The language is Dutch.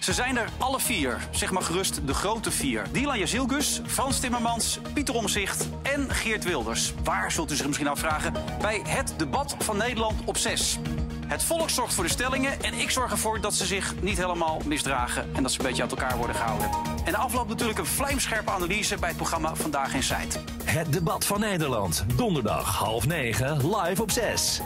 Ze zijn er alle vier. Zeg maar gerust de grote vier. Dylan Jazilgus, Frans Timmermans, Pieter Omzicht en Geert Wilders. Waar zult u zich misschien afvragen? Bij het debat van Nederland op 6. Het volk zorgt voor de stellingen en ik zorg ervoor dat ze zich niet helemaal misdragen en dat ze een beetje uit elkaar worden gehouden. En de afloop natuurlijk een vlijmscherpe analyse bij het programma Vandaag in Site. Het debat van Nederland. Donderdag half negen live op 6.